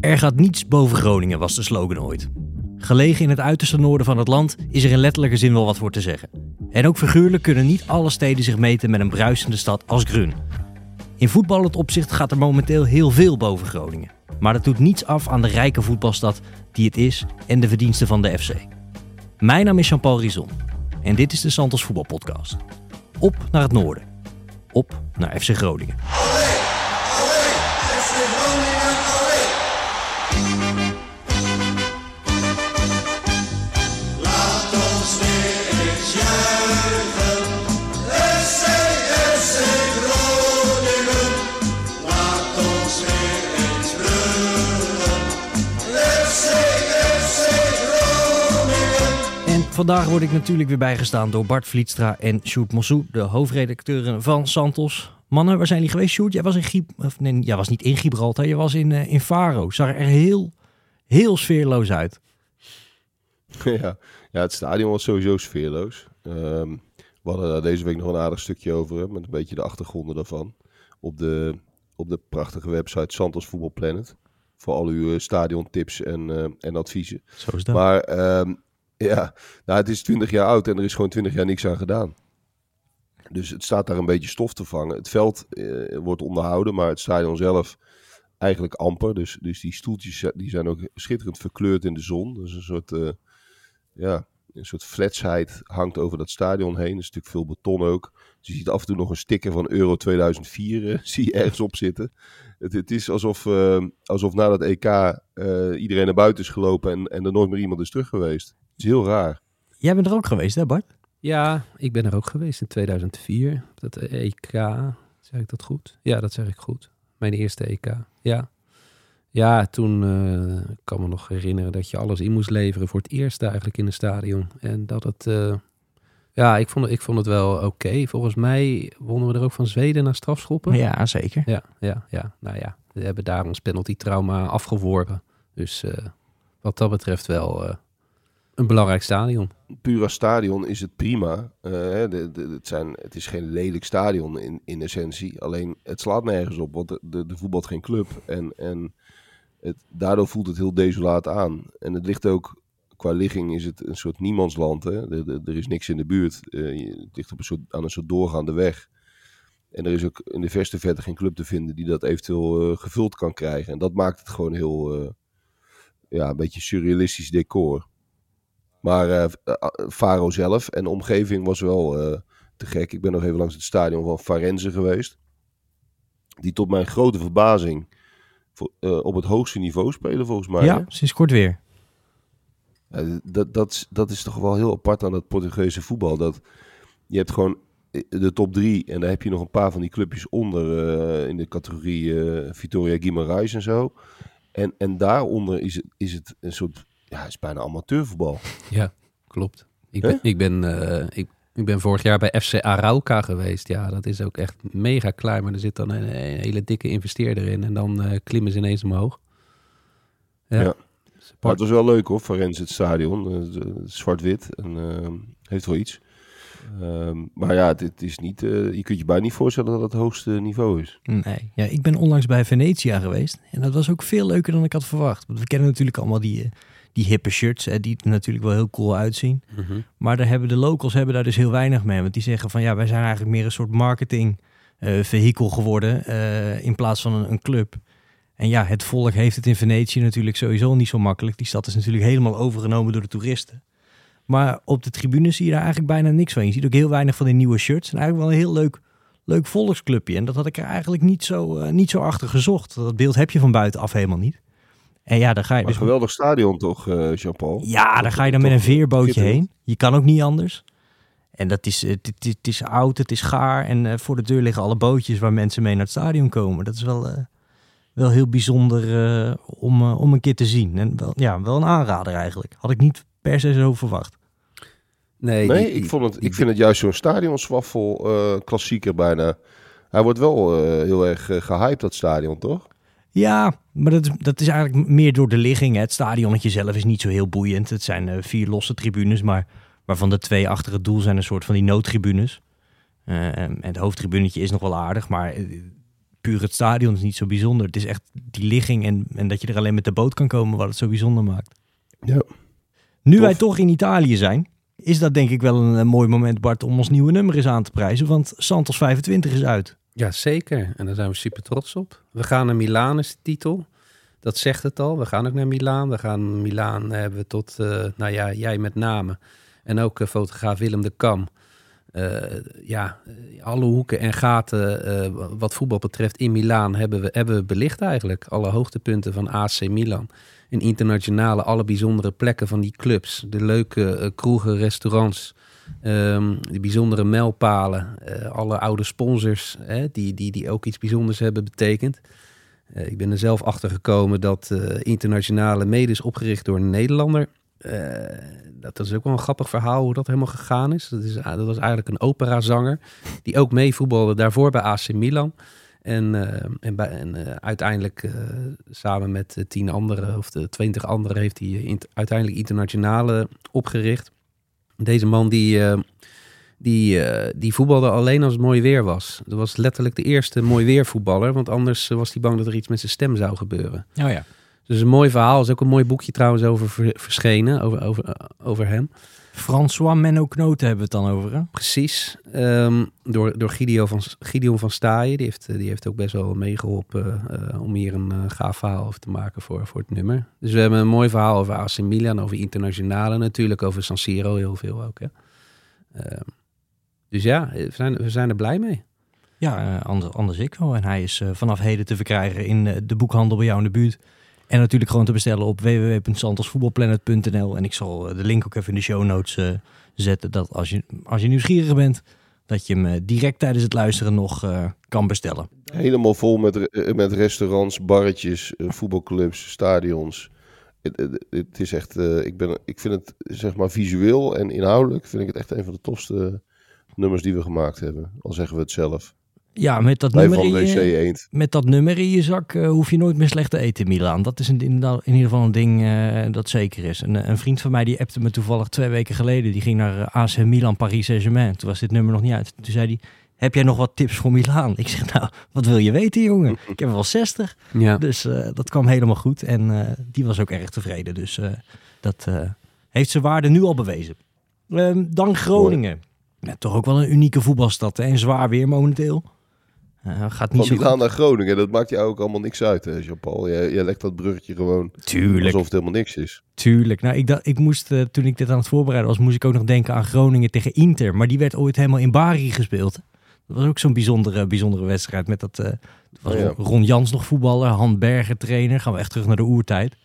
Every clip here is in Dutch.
Er gaat niets boven Groningen, was de slogan ooit. Gelegen in het uiterste noorden van het land is er in letterlijke zin wel wat voor te zeggen. En ook figuurlijk kunnen niet alle steden zich meten met een bruisende stad als Grun. In voetballend opzicht gaat er momenteel heel veel boven Groningen. Maar dat doet niets af aan de rijke voetbalstad die het is en de verdiensten van de FC. Mijn naam is Jean-Paul Rizon en dit is de Santos Voetbalpodcast. Op naar het noorden. Op naar FC Groningen. Vandaag word ik natuurlijk weer bijgestaan door Bart Vlietstra en Sjoerd Mossou, de hoofdredacteuren van Santos. Mannen, waar zijn jullie geweest, Sjoerd? Jij was in Gib... Of nee, jij was niet in Gibraltar, je was in, eh, in Faro. Zag er heel, heel sfeerloos uit. Ja, ja het stadion was sowieso sfeerloos. Ehm, we hadden daar deze week nog een aardig stukje over, met een beetje de achtergronden daarvan. Op de, op de prachtige website Santos Voetbal Planet. Voor al uw eh, stadiontips en, eh, en adviezen. Zo is dat. Maar ehm, ja, nou, het is 20 jaar oud en er is gewoon 20 jaar niks aan gedaan. Dus het staat daar een beetje stof te vangen. Het veld eh, wordt onderhouden, maar het stadion zelf eigenlijk amper. Dus, dus die stoeltjes eh, die zijn ook schitterend verkleurd in de zon. Dus een soort, eh, ja, een soort fletsheid hangt over dat stadion heen. Is natuurlijk veel beton ook. Dus je ziet af en toe nog een sticker van Euro 2004 eh, zie je ergens op zitten. Het, het is alsof, alsof na dat EK iedereen naar buiten is gelopen en, en er nooit meer iemand is terug geweest. Het is heel raar. Jij bent er ook geweest, hè Bart? Ja, ik ben er ook geweest in 2004. Dat EK, zeg ik dat goed? Ja, dat zeg ik goed. Mijn eerste EK, ja. Ja, toen eh, ik kan me nog herinneren dat je alles in moest leveren voor het eerst eigenlijk in een stadion. En dat het, eh, ja, ik vond, het- ik vond het wel oké. Volgens mij wonnen we er ook van Zweden naar strafschoppen. Ja, zeker. ja, ja, ja. Nou ja, we hebben daar ons penalty-trauma afgeworpen. Dus eh, wat dat betreft wel eh, een belangrijk stadion. Puur stadion is het prima. Eh, de, het, zijn, het is geen lelijk stadion in, in essentie. Alleen het slaat nergens op, want de, de, voetbalt geen club. En, en het, daardoor voelt het heel desolaat aan. En het ligt ook, qua ligging is het een soort niemandsland. Hè? Er is niks in de buurt. Je- het ligt op een soort, aan een soort doorgaande weg. En er is ook in de verste verte geen club te vinden die dat eventueel eh, gevuld kan krijgen. En dat maakt het gewoon heel, ja, een beetje surrealistisch decor. Maar eh, eh, Faro zelf en de omgeving was wel eh, te gek. Ik ben nog even langs het stadion van Farenze geweest. Die tot mijn grote verbazing voor- op het hoogste niveau spelen volgens mij. Ja, sinds kort weer. Ja, dat, dat, is- dat is toch wel heel apart aan dat Portugese voetbal. Dat je hebt gewoon de top drie en daar heb je nog een paar van die clubjes onder in de categorie eh Vitoria Guimarães en zo. En, en daaronder is het, is het een soort, ja, het is bijna amateurvoetbal. Ja, klopt. Ik ben, ik, ben, eh, ik, ik ben vorig jaar bij FC Arauca geweest. Ja, dat is ook echt mega klein. Maar er zit dan een, een hele dikke investeerder in. En dan eh, klimmen ze ineens omhoog. Ja. Maar het was wel leuk hoor, Farense het stadion. Eh, Zwart-wit en eh, heeft wel iets. Ehm, maar ja, het, het is niet, eh, je kunt je bijna niet voorstellen dat het het hoogste niveau is. Nee, ja, ik ben onlangs bij Venetia geweest. En dat was ook veel leuker dan ik had verwacht. Want we kennen natuurlijk allemaal die, die hippe shirts, hè, die er natuurlijk wel heel cool uitzien. Mhm. Maar daar hebben de locals hebben daar dus heel weinig mee. Want die zeggen van ja, wij zijn eigenlijk meer een soort marketing eh, vehikel geworden eh, in plaats van een, een club. En ja, het volk heeft het in Venetië natuurlijk sowieso niet zo makkelijk. Die stad is natuurlijk helemaal overgenomen door de toeristen. Maar op de tribune zie je daar eigenlijk bijna niks van. Je ziet ook heel weinig van die nieuwe shirts. En eigenlijk wel een heel leuk, leuk volksclubje. En dat had ik er eigenlijk niet zo, eh, niet zo achter gezocht. Dat beeld heb je van buitenaf helemaal niet. En ja, daar ga je Maar dus... geweldig stadion toch, eh Jean-Paul? Ja, daar ga je dan met een veerbootje heen. Je kan ook niet anders. En dat is, eh, het, het, het is oud, het is gaar. En eh, voor de deur liggen alle bootjes waar mensen mee naar het stadion komen. Dat is wel, eh, wel heel bijzonder eh, om, om een keer te zien. En wel, ja, wel een aanrader eigenlijk. Had ik niet per se zo verwacht. Nee, Nee, die- ik, vond het, die- ik vind het juist zo'n stadionswaffel eh klassieker bijna. Hij wordt wel eh, heel erg eh, gehyped, dat stadion, toch? Ja, maar dat is, dat is eigenlijk meer door de ligging. Hè. Het stadionnetje zelf is niet zo heel boeiend. Het zijn eh, vier losse tribunes, maar waarvan de twee achter het doel zijn een soort van die noodtribunes. Eh, en het hoofdtribunetje is nog wel aardig, maar eh, puur het stadion is niet zo bijzonder. Het is echt die ligging en, en dat je er alleen met de boot kan komen wat het zo bijzonder maakt. Ja. Nu Tof. wij toch in Italië zijn, is dat denk ik wel een, eh, mooi moment Bart om ons nieuwe nummer eens aan te prijzen. Want Santos 25 is uit. Ja, zeker. En daar zijn we super trots op. We gaan naar Milaan is de titel. Dat zegt het al. We gaan ook naar Milaan. We gaan Milaan hebben we tot, eh, nou ja, jij met name. En ook eh, fotograaf Willem de Kam. Eh, ja, alle hoeken en gaten wat voetbal betreft in Milaan hebben we, hebben we belicht eigenlijk. Alle hoogtepunten van AC Milan. En internationale, alle bijzondere plekken van die clubs. De leuke kroegen, restaurants. Ehm die bijzondere mijlpalen, eh, alle oude sponsors hè, die, die, die ook iets bijzonders hebben betekend. Eh, ik ben er zelf achter gekomen dat eh, internationale mede is opgericht door een Nederlander. Eh, dat is ook wel een grappig verhaal hoe dat helemaal gegaan is. Dat, is, dat was eigenlijk een operazanger die ook meevoetbalde daarvoor bij AC Milan. En, en, bij, en uiteindelijk samen met tien anderen of de twintig anderen heeft hij uiteindelijk internationale opgericht. Deze man die, eh, die, eh, die voetbalde alleen als het mooi weer was. Dat was letterlijk de eerste mooi weer voetballer. Want anders eh, was hij bang dat er iets met zijn stem zou gebeuren. Oh ja. Dus een mooi verhaal. Er is ook een mooi boekje trouwens over ver- verschenen. Over, over, over hem. François Menno Knoten hebben we het dan over. Hè? Precies. Ehm, door door Gideon van, Gideon van Staaien. Die heeft, die heeft ook best wel meegeholpen eh, om hier een eh, gaaf verhaal over te maken voor, voor het nummer. Dus we hebben een mooi verhaal over AC Milan, over internationale natuurlijk, over San Siro heel veel ook. Hè. Ehm, dus ja, we zijn, we zijn er blij mee. Ja, eh, anders, anders ik wel. En hij is vanaf heden te verkrijgen in de boekhandel bij jou in de buurt. En natuurlijk gewoon te bestellen op www.santosvoetbalplanet.nl. En ik zal eh, de link ook even in de show notes eh, zetten. Dat als je, als je nieuwsgierig bent, dat je hem eh, direct tijdens het luisteren nog kan bestellen. Helemaal vol met, met restaurants, barretjes, voetbalclubs, stadions. Het, is echt, ik, ben, ik vind het zeg maar visueel en inhoudelijk vind ik het echt een van de tofste nummers die we gemaakt hebben. Al zeggen we het zelf. Ja, met dat, nummer in je, met dat nummer in je zak eh, hoef je nooit meer slecht te eten in Milaan. Dat is een, in, in ieder geval een ding eh, dat zeker is. Een, een vriend van mij die appte me toevallig twee weken geleden. Die ging naar eh, AC Milan Paris Saint-Germain. Toen was dit nummer nog niet uit. Toen zei hij, heb jij nog wat tips voor Milaan? Ik zeg, nou, wat wil je weten jongen? Ik heb er wel 60. Ja, Dus eh, dat kwam helemaal goed. En eh, die was ook erg tevreden. Dus eh, dat eh, heeft zijn waarde nu al bewezen. Ehm, dan Groningen. Ja, toch ook wel een unieke voetbalstad. Hè? En zwaar weer momenteel. Eh, gaat niet Van zo Milaan naar Groningen, dat maakt jou ook allemaal niks uit, hè, Jean-Paul. Jij, jij legt dat bruggetje gewoon Tuurlijk, alsof het helemaal niks is. tuurlijk. Nou, ik, dacht, ik moest, eh, toen ik dit aan het voorbereiden was, moest ik ook nog denken aan Groningen tegen Inter. Maar die werd ooit helemaal in Bari gespeeld. Dat was ook zo'n bijzondere, bijzondere wedstrijd. Met dat, eh, was Oh ja. Ron Jans nog voetballer, Han Berger trainer. Gaan we echt terug naar de oertijd.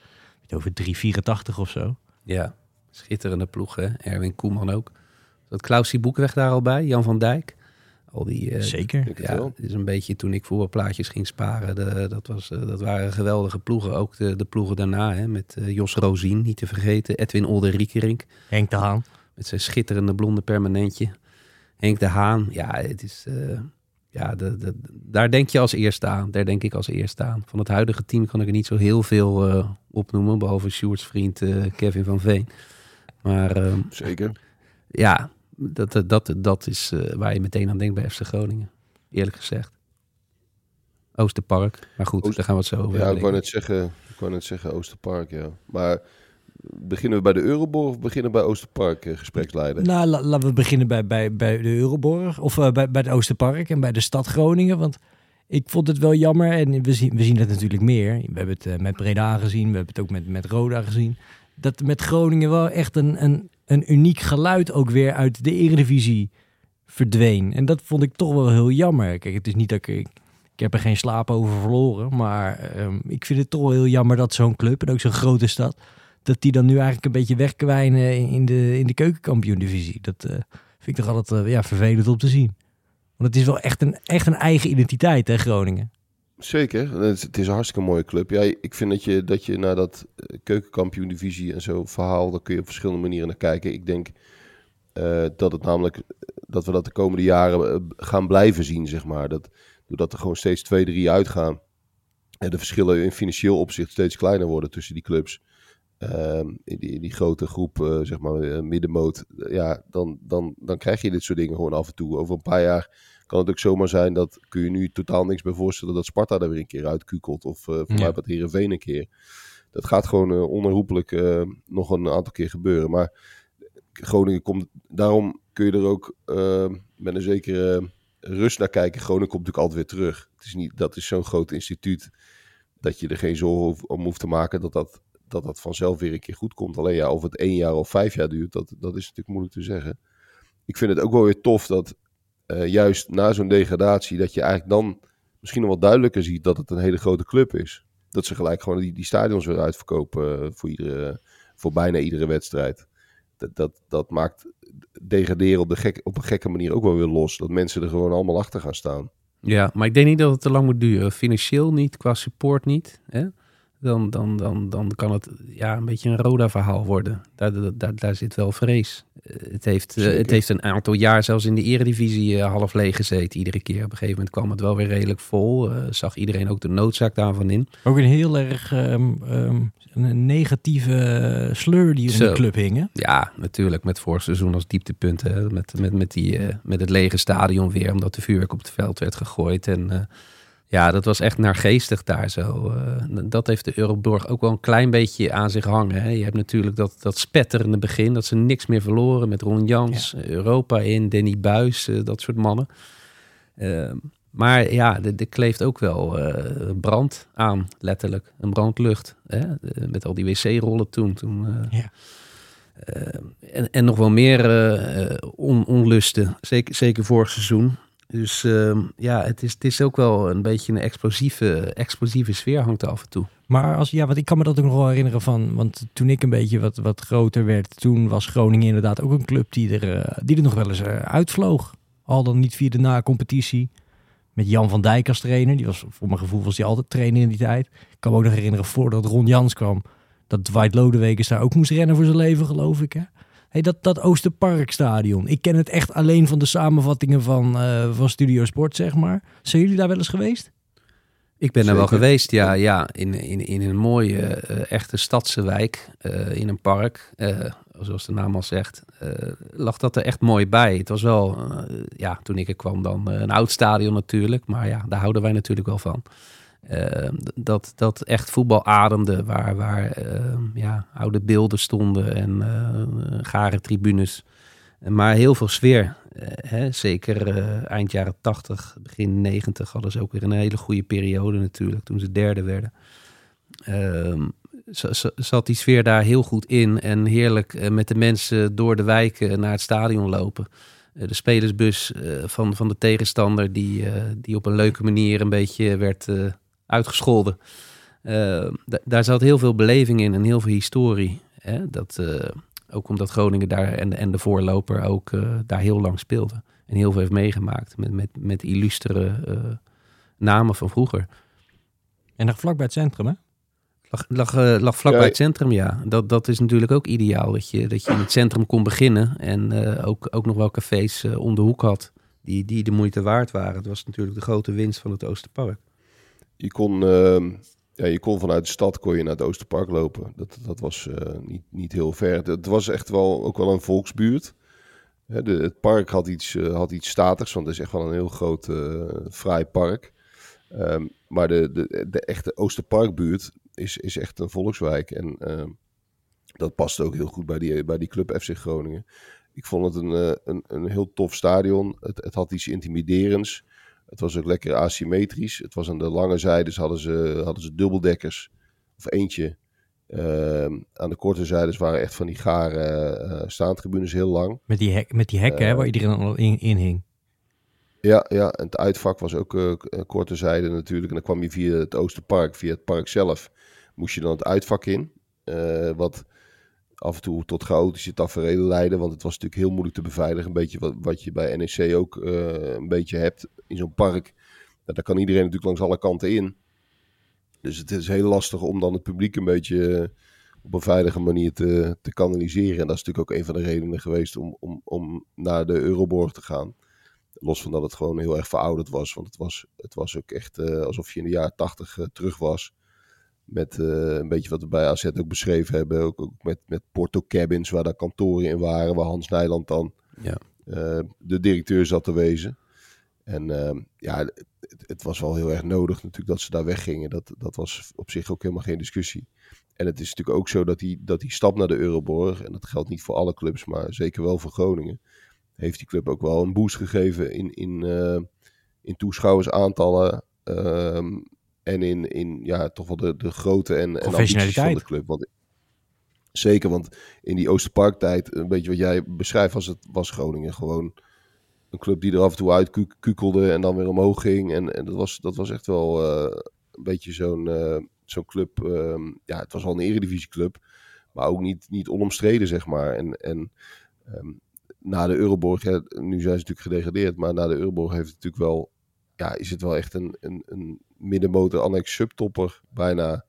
Over 384 of zo. ja. schitterende ploeg hè. Erwin Koeman ook. Zat Klausie Boekweg daar al bij? Jan van Dijk? Al die, eh, Zeker. Ja, het is een beetje toen ik voetbalplaatjes ging sparen. De, dat, was, eh, dat waren geweldige ploegen. Ook de, de ploegen daarna. Hè, met eh, Jos Rozien, niet te vergeten. Edwin Olderiekerink. Henk de Haan. Met zijn schitterende blonde permanentje. Henk de Haan. Ja, het is... eh, ja, de, de, daar denk je als eerste aan. Daar denk ik als eerste aan. Van het huidige team kan ik er niet zo heel veel eh, opnoemen. Behalve Sjoerds vriend Kevin van Veen. Maar ehm, Zeker. ja, dat, dat, dat, dat is eh, waar je meteen aan denkt bij FC Groningen. Eerlijk gezegd. Oosterpark. Maar goed, Oost- daar gaan we het zo over Ja, hebben, ik wou net zeggen, ik wou net zeggen Oosterpark, ja. Maar beginnen we bij de Euroborg of beginnen we bij Oosterpark, eh, gespreksleider? Nou, la- laten we beginnen bij, bij, bij de Euroborg. Of eh, bij, bij het Oosterpark en bij de stad Groningen. Want ik vond het wel jammer. En we zien, we zien het natuurlijk meer. We hebben het eh, met Breda gezien. We hebben het ook met, met Roda gezien. Dat met Groningen wel echt een, een, een uniek geluid ook weer uit de Eredivisie verdween. En dat vond ik toch wel heel jammer. Kijk, het is niet dat ik... ik heb er geen slaap over verloren. Maar ehm, ik vind het toch wel heel jammer dat zo'n club... en ook zo'n grote stad dat die dan nu eigenlijk een beetje wegkwijnen in de, in de keukenkampioen-divisie. Dat eh, vind ik toch altijd eh, ja, vervelend om te zien. Want het is wel echt een, echt een eigen identiteit, hè, Groningen. Zeker, het is, een hartstikke mooie club. Ja, ik vind dat je, dat je naar dat eh, keukenkampioen-divisie en zo verhaal, daar kun je op verschillende manieren naar kijken. Ik denk eh, dat het namelijk, dat we dat de komende jaren eh, gaan blijven zien, zeg maar. Dat, doordat er gewoon steeds twee, drie uitgaan en de verschillen in financieel opzicht steeds kleiner worden tussen die clubs. Ehm, in, die, in die grote groep, eh, zeg maar, eh, middenmoot, eh, ja, dan, dan, dan krijg je dit soort dingen gewoon af en toe. Over een paar jaar kan het ook zomaar zijn dat kun je nu totaal niks bij voorstellen dat Sparta er weer een keer uitkukelt. Of uh, voor Ja. mij wat een keer. Dat gaat gewoon onherroepelijk nog een aantal keer gebeuren. Maar Groningen komt, daarom kun je er ook eh, met een zekere rust naar kijken. Groningen komt natuurlijk altijd weer terug. Het is niet, dat is zo'n groot instituut dat je er geen zorgen om hoeft te maken dat dat, dat dat vanzelf weer een keer goed komt. Alleen ja, of het één jaar of vijf jaar duurt, dat, dat is natuurlijk moeilijk te zeggen. Ik vind het ook wel weer tof dat eh, juist na zo'n degradatie, dat je eigenlijk dan misschien nog wel duidelijker ziet dat het een hele grote club is. Dat ze gelijk gewoon die, die stadions weer uitverkopen eh, voor, iedere, voor bijna iedere wedstrijd. Dat, dat, dat maakt degraderen op, de gek, op een gekke manier ook wel weer los. Dat mensen er gewoon allemaal achter gaan staan. Ja, maar ik denk niet dat het te lang moet duren. Financieel niet, qua support niet. Hè? Dan, dan, dan, dan kan het ja, een beetje een Roda-verhaal worden. Daar, daar, daar, zit wel vrees. Eh, Het heeft, eh, Zeker. het heeft een aantal jaar zelfs in de eredivisie eh, half leeg gezeten. Iedere keer. Op een gegeven moment kwam het wel weer redelijk vol. Zag iedereen ook de noodzaak daarvan in. Ook een heel erg ehm, ehm, een negatieve sleur die in Zo. de club hing. hè? Ja, natuurlijk. Met vorig seizoen als dieptepunt. Hè? Met, met, met, die, met het lege stadion weer. Omdat de vuurwerk op het veld werd gegooid. En ja, dat was echt naargeestig daar zo. Eh, dat heeft de Euroborg ook wel een klein beetje aan zich hangen. Hè? Je hebt natuurlijk dat, dat spetterende begin. Dat ze niks meer verloren. Met Ron Jans, Europa in, Danny Buis. eh, dat soort mannen. Eh, maar ja, er er kleeft ook wel eh, brand aan, letterlijk. Een brandlucht. Hè? Met al die wc-rollen toen. toen Ja. eh, en, en nog wel meer on, onlusten. Zeker, zeker vorig seizoen. Dus ehm, ja, het is, het is ook wel een beetje een explosieve, explosieve sfeer hangt er af en toe. Maar als, ja, want ik kan me dat ook nog wel herinneren van, want toen ik een beetje wat, wat groter werd, toen was Groningen inderdaad ook een club die er, eh, die er nog wel eens eh, uitvloog. Al dan niet via de na-competitie. Met Jan van Dijk als trainer. Die was, voor mijn gevoel was hij altijd trainer in die tijd. Ik kan me ook nog herinneren voordat Ron Jans kwam. Dat Dwight Lodewekers daar ook moest rennen voor zijn leven, geloof ik. Hè? Hey, dat, dat Oosterparkstadion. Ik ken het echt alleen van de samenvattingen van, eh, van Studio Sport, zeg maar. Zijn jullie daar wel eens geweest? Ik ben er wel geweest, ja. ja in, in, in een mooie, eh, echte stadse wijk, eh, in een park. eh, zoals de naam al zegt, eh, lag dat er echt mooi bij. Het was wel, ja, toen ik er kwam dan, een oud stadion natuurlijk. Maar ja, daar houden wij natuurlijk wel van. Eh, d- dat, dat echt voetbal ademde, waar, waar eh, ja, oude beelden stonden en eh gare tribunes. Maar heel veel sfeer. Eh, hè? Zeker eh, eind jaren 80, begin 90 hadden ze ook weer een hele goede periode natuurlijk, toen ze derde werden. Ehm, za- za- zat die sfeer daar heel goed in en heerlijk met de mensen door de wijken naar het stadion lopen. De spelersbus van, van de tegenstander die, die op een leuke manier een beetje werd uitgescholden. Eh, da- daar zat heel veel beleving in en heel veel historie. Hè? Dat, eh, ook omdat Groningen daar en, en de voorloper ook eh, daar heel lang speelde. En heel veel heeft meegemaakt met, met, met illustere eh, namen van vroeger. En nog vlak bij het centrum, hè? Lag, lag, lag vlakbij Ja, het centrum, ja. Dat, dat is natuurlijk ook ideaal. Dat je, dat je in het centrum kon beginnen. En eh, ook, ook nog wel cafés eh, om de hoek had. Die, die de moeite waard waren. Dat was natuurlijk de grote winst van het Oosterpark. Je kon, ehm, ja, je kon vanuit de stad kon je naar het Oosterpark lopen. Dat, dat was eh, niet, niet heel ver. Het- was echt wel ook wel een volksbuurt. Hè, de, het park had iets, eh, had iets statigs, want het is echt wel een heel groot, eh fraai park. Ehm, maar de, de, de echte Oosterparkbuurt is, is echt een volkswijk. En ehm, dat past ook heel goed bij die, bij die club FC Groningen. Ik vond het een, een, een heel tof stadion. Het, het had iets intimiderends. Het was ook lekker asymmetrisch. Het was aan de lange zijdes hadden ze, hadden ze dubbeldekkers. Of eentje. Ehm, aan de korte zijdes waren echt van die gare eh staantribunes heel lang. Met die, hek, met die hekken hè, Eh, waar iedereen al in, in hing. Ja, ja, en het uitvak was ook een korte zijde natuurlijk. En dan kwam je via het Oosterpark, via het park zelf, moest je dan het uitvak in. Wat af en toe tot chaotische tafereelen leidde, want het was natuurlijk heel moeilijk te beveiligen. Een beetje wat, wat je bij NEC ook eh, een beetje hebt in zo'n park. Ja, daar kan iedereen natuurlijk langs alle kanten in. Dus het is heel lastig om dan het publiek een beetje eh, op een veilige manier te, te kanaliseren. En dat is natuurlijk ook een van de redenen geweest om, om, om naar de Euroborg te gaan. Los van dat het gewoon heel erg verouderd was. Want het was, het was ook echt eh, alsof je in de jaren tachtig terug was. Met eh, een beetje wat we bij AZ ook beschreven hebben. Ook, ook met, met Porto Cabins, waar daar kantoren in waren. Waar Hans Nijland dan Ja. eh, de directeur zat te wezen. En ehm, ja, het, het was wel heel erg nodig natuurlijk dat ze daar weggingen. Dat, dat was op zich ook helemaal geen discussie. En het is natuurlijk ook zo dat die, dat die stap naar de Euroborg, en dat geldt niet voor alle clubs, maar zeker wel voor Groningen, heeft die club ook wel een boost gegeven in, in, eh, in toeschouwersaantallen. ehm, en in, in ja, toch wel de, de grootte en, en ambities van de club. Want, zeker, want in die Oosterparktijd, een beetje wat jij beschrijft, was, het, was Groningen gewoon een club die er af en toe uit ku- kukelde en dan weer omhoog ging. En, en dat, was, dat was echt wel eh, een beetje zo'n eh, zo'n club. ehm, ja, het was wel een eredivisieclub, maar ook niet, niet onomstreden, zeg maar. En, en ehm, na de Euroborg, ja, nu zijn ze natuurlijk gedegradeerd, maar na de Euroborg heeft het natuurlijk wel, ja, is het wel echt een, een, een middenmotor annex subtopper bijna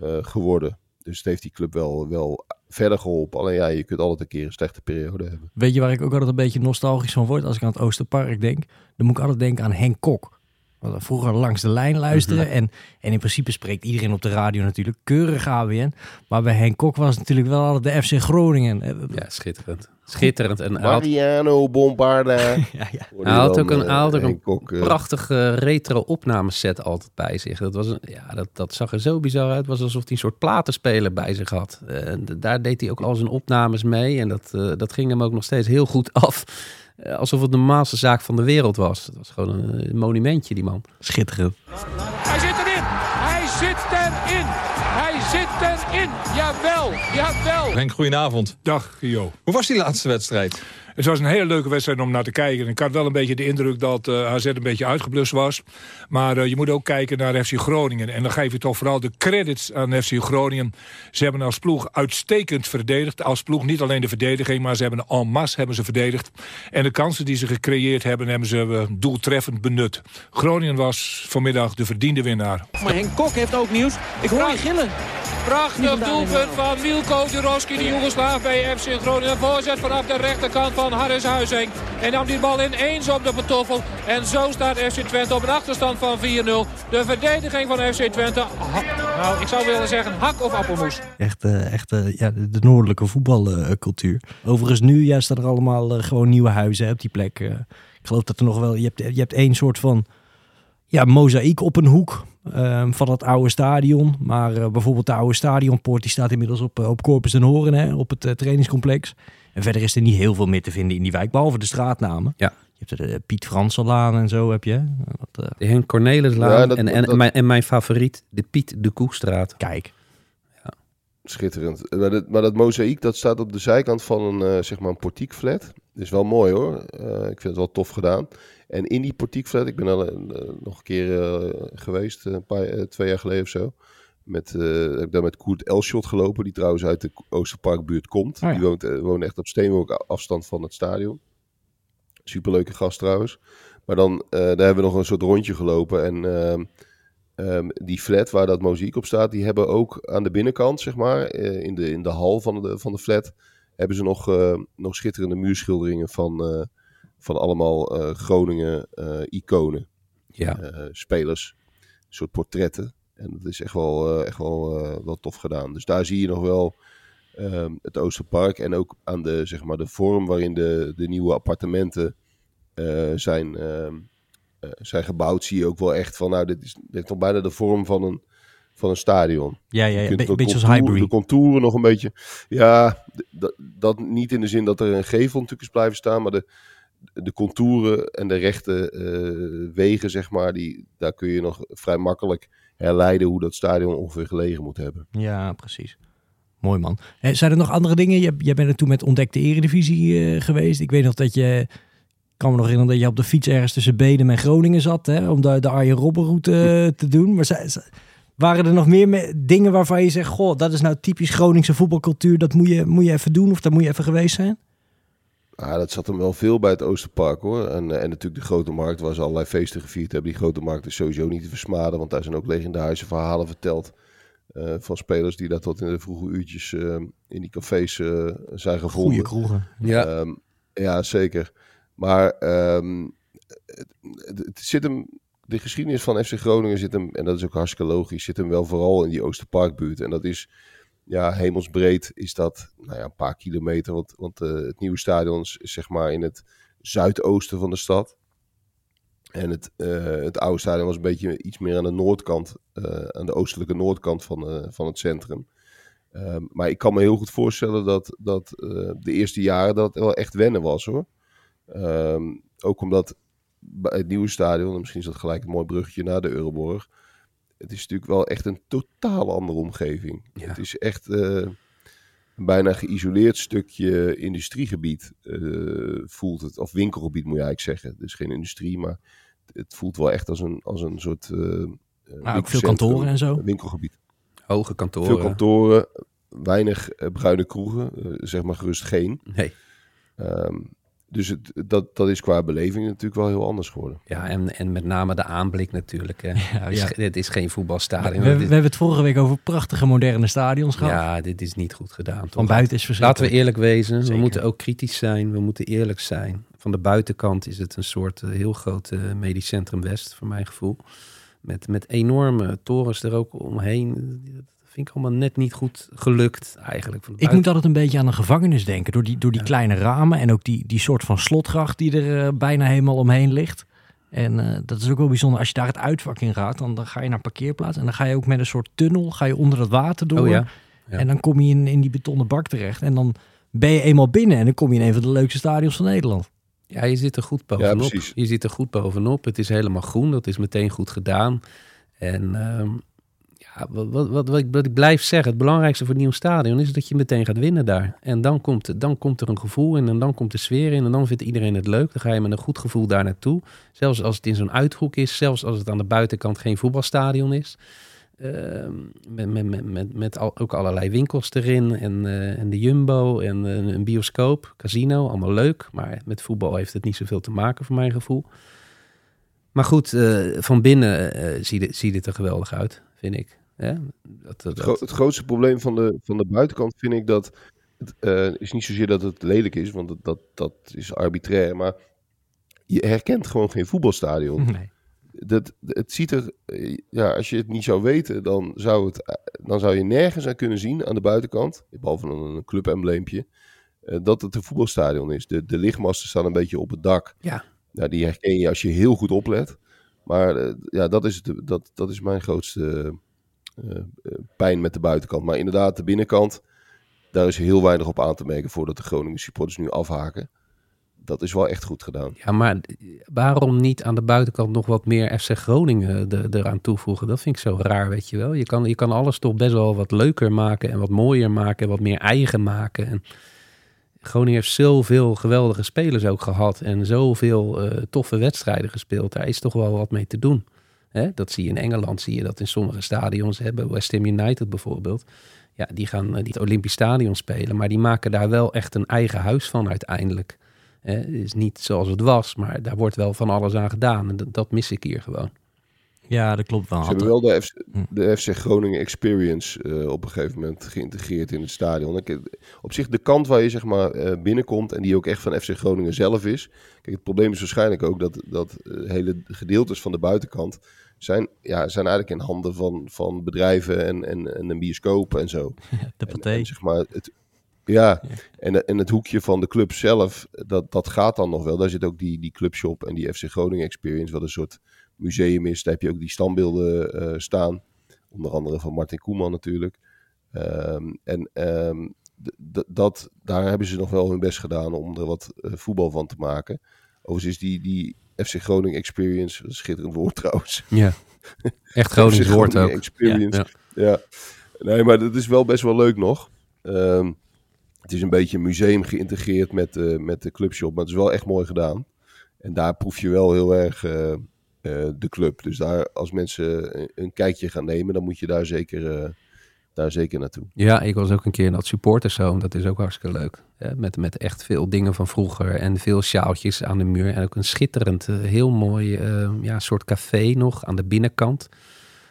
eh, geworden. Dus het heeft die club wel, wel verder geholpen. Alleen ja, je kunt altijd een keer een slechte periode hebben. Weet je waar ik ook altijd een beetje nostalgisch van word als ik aan het Oosterpark denk? Dan moet ik altijd denken aan Henk Kok. Want vroeger langs de lijn luisteren. en, en in principe spreekt iedereen op de radio natuurlijk keurig AWN. Maar bij Henk Kok was het natuurlijk wel altijd de FC Groningen. Eh, Ja, schitterend. Schitterend. En had, Mariano Bombarda. ja, ja. Hoorde hij had ook een, eh, had ook een eh, prachtige retro opnameset altijd bij zich. Dat, was een, ja, dat, dat zag er zo bizar uit. Het was alsof hij een soort platenspeler bij zich had. En daar deed hij ook al zijn opnames mee. En dat, eh, dat ging hem ook nog steeds heel goed af. Alsof het de normaalste zaak van de wereld was. Het was gewoon een, een monumentje, die man. Schitterend. Hij zit erin. Zit erin. Jawel, jawel. Henk, goedenavond. Dag, Gio. Hoe was die laatste wedstrijd? Het was een hele leuke wedstrijd om naar te kijken. Ik had wel een beetje de indruk dat eh AZ een beetje uitgeblust was. Maar eh, je moet ook kijken naar FC Groningen. En dan geef je toch vooral de credits aan FC Groningen. Ze hebben als ploeg uitstekend verdedigd. Als ploeg niet alleen de verdediging, maar ze hebben en masse hebben ze verdedigd. En de kansen die ze gecreëerd hebben, hebben ze eh, doeltreffend benut. Groningen was vanmiddag de verdiende winnaar. Maar Henk Kok heeft ook nieuws. Ik hoor je gillen. Prachtig doelpunt van Wilco Duroski, de Joegoslaaf bij FC Groningen. Voorzet vanaf de rechterkant van Harris Huizing. En nam die bal ineens op de patoffel. En zo staat FC Twente op een achterstand van 4-0. De verdediging van FC Twente, nou ik zou willen zeggen hak of appelmoes. Echt, eh, echt eh, ja, de, de noordelijke voetbalcultuur. Overigens nu ja, staan er allemaal eh, gewoon nieuwe huizen op die plek. ik geloof dat er nog wel... Je hebt, je hebt één soort van ja, mozaïek op een hoek eh, van het oude stadion. Maar eh, bijvoorbeeld de oude stadionpoort die staat inmiddels op, eh, op Corpus den Horen, hè, op het eh, trainingscomplex. En verder is er niet heel veel meer te vinden in die wijk, behalve de straatnamen. Ja. Je hebt er de Piet Fransellaan en zo heb je. Dat, eh, De Henk Cornelislaan Ja, dat- en, en, dat- mijn, en mijn favoriet, de Piet de Koestraat. kijk, Schitterend. Maar dat, maar dat mozaïek dat staat op de zijkant van een, eh, zeg maar een portiekflat. Dat is wel mooi hoor. Eh, ik vind het wel tof gedaan. En in die portiekflat, ik ben al eh, nog een keer eh, geweest, eh, een paar, twee jaar geleden of zo. Met, heb ik daar met Koert Elschot gelopen, die trouwens uit de Oosterparkbuurt komt. Oh ja. Die woont, woont echt op steenworp afstand van het stadion. Superleuke gast trouwens. Maar dan, daar hebben we nog een soort rondje gelopen. En ehm, ehm, die flat waar dat muziek op staat, die hebben ook aan de binnenkant, zeg maar, in, de, in de hal van de, van de flat, hebben ze nog, nog schitterende muurschilderingen van, van allemaal eh, Groningen eh, iconen, Ja, eh, spelers, een soort portretten. En dat is echt wel, echt wel, wel tof gedaan. Dus daar zie je nog wel ehm, het Oosterpark en ook aan de, zeg maar, de vorm waarin de, de nieuwe appartementen zijn, ehm, eh, zijn gebouwd, zie je ook wel echt van, nou, dit, is, dit heeft toch bijna de vorm van een, van een stadion. ja, ja, een beetje als Highbury. De contouren nog een beetje. Ja, dat niet in de zin dat er een gevel natuurlijk is blijven staan, maar de, de contouren en de rechte eh, wegen, zeg maar, die, daar kun je nog vrij makkelijk herleiden hoe dat stadion ongeveer gelegen moet hebben. Ja, precies. Mooi man. Eh, zijn er nog andere dingen? Jij, jij bent er toen met ontdekte eredivisie eh, geweest. Ik weet nog dat je... Ik kan me nog herinneren dat je op de fiets ergens tussen Bedem en Groningen zat. Hè, om de, de Arjen Robben route eh, te doen. Maar waren er nog meer me- dingen waarvan je zegt... Goh, dat is nou typisch Groningse voetbalcultuur. Dat moet je, moet je even doen of daar moet je even geweest zijn? Ah, dat zat hem wel veel bij het Oosterpark hoor. En, eh, en natuurlijk de Grote Markt, waar ze allerlei feesten gevierd hebben. Die Grote Markt is sowieso niet te versmaden, want daar zijn ook legendarische verhalen verteld. eh, van spelers die daar tot in de vroege uurtjes eh, in die cafés eh, zijn gevonden. Goeie kroegen. ja. Ehm, ja, zeker. Maar ehm, het, het, het zit hem de geschiedenis van FC Groningen zit hem, en dat is ook hartstikke logisch, zit hem wel vooral in die Oosterparkbuurt. En dat is, ja, hemelsbreed is dat nou ja, een paar kilometer. Want, want eh, het nieuwe stadion is zeg maar in het zuidoosten van de stad. En het, eh, het oude stadion was een beetje iets meer aan de noordkant, eh, aan de oostelijke noordkant van, van het centrum. Ehm, maar ik kan me heel goed voorstellen dat, dat de eerste jaren dat wel echt wennen was hoor. Ehm, ook omdat bij het nieuwe stadion, en misschien is dat gelijk een mooi bruggetje naar de Euroborg. Het is natuurlijk wel echt een totaal andere omgeving. Ja. Het is echt eh, een bijna geïsoleerd stukje industriegebied eh, voelt het. Of winkelgebied moet je eigenlijk zeggen. Dus geen industrie, maar het voelt wel echt als een, als een soort... eh, Maar ook veel kantoren en zo. Winkelgebied. Hoge kantoren. Veel kantoren, weinig bruine kroegen, zeg maar gerust geen. Nee. Ehm, dus het, dat, dat is qua beleving natuurlijk wel heel anders geworden. Ja, en, en met name de aanblik natuurlijk. Hè. Ja, Het, is, ja. ge- het is geen voetbalstadion. we hebben het vorige week over prachtige moderne stadions gehad. ja, dit is niet goed gedaan. Toch? Van buiten is Laten we verschrikkelijk. eerlijk wezen. Zeker. We moeten ook kritisch zijn. We moeten eerlijk zijn. Van de buitenkant is het een soort eh, heel groot eh, medisch centrum West, voor mijn gevoel. Met, met enorme torens er ook omheen. Vind ik allemaal net niet goed gelukt eigenlijk. Van de Ik moet altijd een beetje aan een gevangenis denken. Door die, door die kleine ramen en ook die, die soort van slotgracht die er eh, bijna helemaal omheen ligt. En eh, dat is ook wel bijzonder. Als je daar het uitvak in gaat, dan, dan ga je naar een parkeerplaats. En dan ga je ook met een soort tunnel ga je onder het water door. Oh ja. Ja. En dan kom je in, in die betonnen bak terecht. En dan ben je eenmaal binnen. En dan kom je in een van de leukste stadions van Nederland. Ja, je zit er goed bovenop. je zit er goed bovenop. Het is helemaal groen. Dat is meteen goed gedaan. En ehm, wat, wat, wat, ik, blijf zeggen, het belangrijkste voor het nieuwe stadion is dat je meteen gaat winnen daar. En dan komt, dan komt er een gevoel in en dan komt de sfeer in en dan vindt iedereen het leuk. Dan ga je met een goed gevoel daar naartoe. Zelfs als het in zo'n uithoek is, zelfs als het aan de buitenkant geen voetbalstadion is. Ehm, met, met, met, met, met ook allerlei winkels erin en, eh, en de Jumbo en eh, een bioscoop, casino, allemaal leuk. Maar met voetbal heeft het niet zoveel te maken voor mijn gevoel. Maar goed, eh, van binnen ziet, het, ziet het er geweldig uit, vind ik. Dat, dat, Het, gro- het grootste probleem van de, van de buitenkant vind ik dat. Het eh, is niet zozeer dat het lelijk is, want dat, dat, dat is arbitrair. Maar je herkent gewoon geen voetbalstadion. Nee. Dat, het ziet er. Ja, als je het niet zou weten, dan zou, het, dan zou je nergens aan kunnen zien aan de buitenkant. Behalve een, clubembleempje. eh, dat het een voetbalstadion is. De, de lichtmasten staan een beetje op het dak. Ja. Nou, die herken je als je heel goed oplet. Maar eh, ja, dat is, het, dat, dat is mijn grootste pijn met de buitenkant. Maar inderdaad, de binnenkant, daar is heel weinig op aan te merken voordat de Groningen supporters nu afhaken. Dat is wel echt goed gedaan. Ja, maar waarom niet aan de buitenkant nog wat meer FC Groningen er, eraan toevoegen? Dat vind ik zo raar, weet je wel. Je kan, je kan alles toch best wel wat leuker maken en wat mooier maken en wat meer eigen maken. En Groningen heeft zoveel geweldige spelers ook gehad en zoveel eh, toffe wedstrijden gespeeld. Daar is toch wel wat mee te doen. Hè? Dat zie je in Engeland, zie je dat in sommige stadions hebben. West Ham United bijvoorbeeld. Ja, die gaan eh, die het Olympisch Stadion spelen, maar die maken daar wel echt een eigen huis van uiteindelijk. Hè, Het is niet zoals het was, maar daar wordt wel van alles aan gedaan. En dat, dat mis ik hier gewoon. Ja, dat klopt wel. Ze hebben wel de, F- Hm. de FC Groningen Experience eh, op een gegeven moment geïntegreerd in het stadion. Ik- Op zich de kant waar je zeg maar eh, binnenkomt en die ook echt van FC Groningen zelf is. Kijk, het probleem is waarschijnlijk ook dat, dat eh, hele gedeeltes van de buitenkant zijn, ja, zijn eigenlijk in handen van, van bedrijven en, en, en een bioscoop en zo. De En, paté. en zeg maar het, ja, en, en het hoekje van de club zelf, dat, dat gaat dan nog wel. Daar zit ook die, die clubshop en die FC Groningen Experience, wat een soort museum is. Daar heb je ook die standbeelden eh, staan. Onder andere van Martin Koeman natuurlijk. Ehm, en ehm, dat, daar hebben ze nog wel hun best gedaan om er wat eh, voetbal van te maken. Overigens is die, die FC Groningen Experience, een schitterend woord trouwens. Ja. Echt Gronings woord ook. Experience. Ja, ja. Ja, nee, maar dat is wel best wel leuk nog. Ehm, het is een beetje een museum geïntegreerd met, eh, met de clubshop, maar het is wel echt mooi gedaan. En daar proef je wel heel erg eh, eh, de club. Dus daar, als mensen een, een kijkje gaan nemen, dan moet je daar zeker, daar zeker naartoe. Ja, ik was ook een keer in dat supportershome. Dat is ook hartstikke leuk. Met, met echt veel dingen van vroeger en veel sjaaltjes aan de muur. En ook een schitterend, eh, heel mooi eh, ja, soort café nog aan de binnenkant.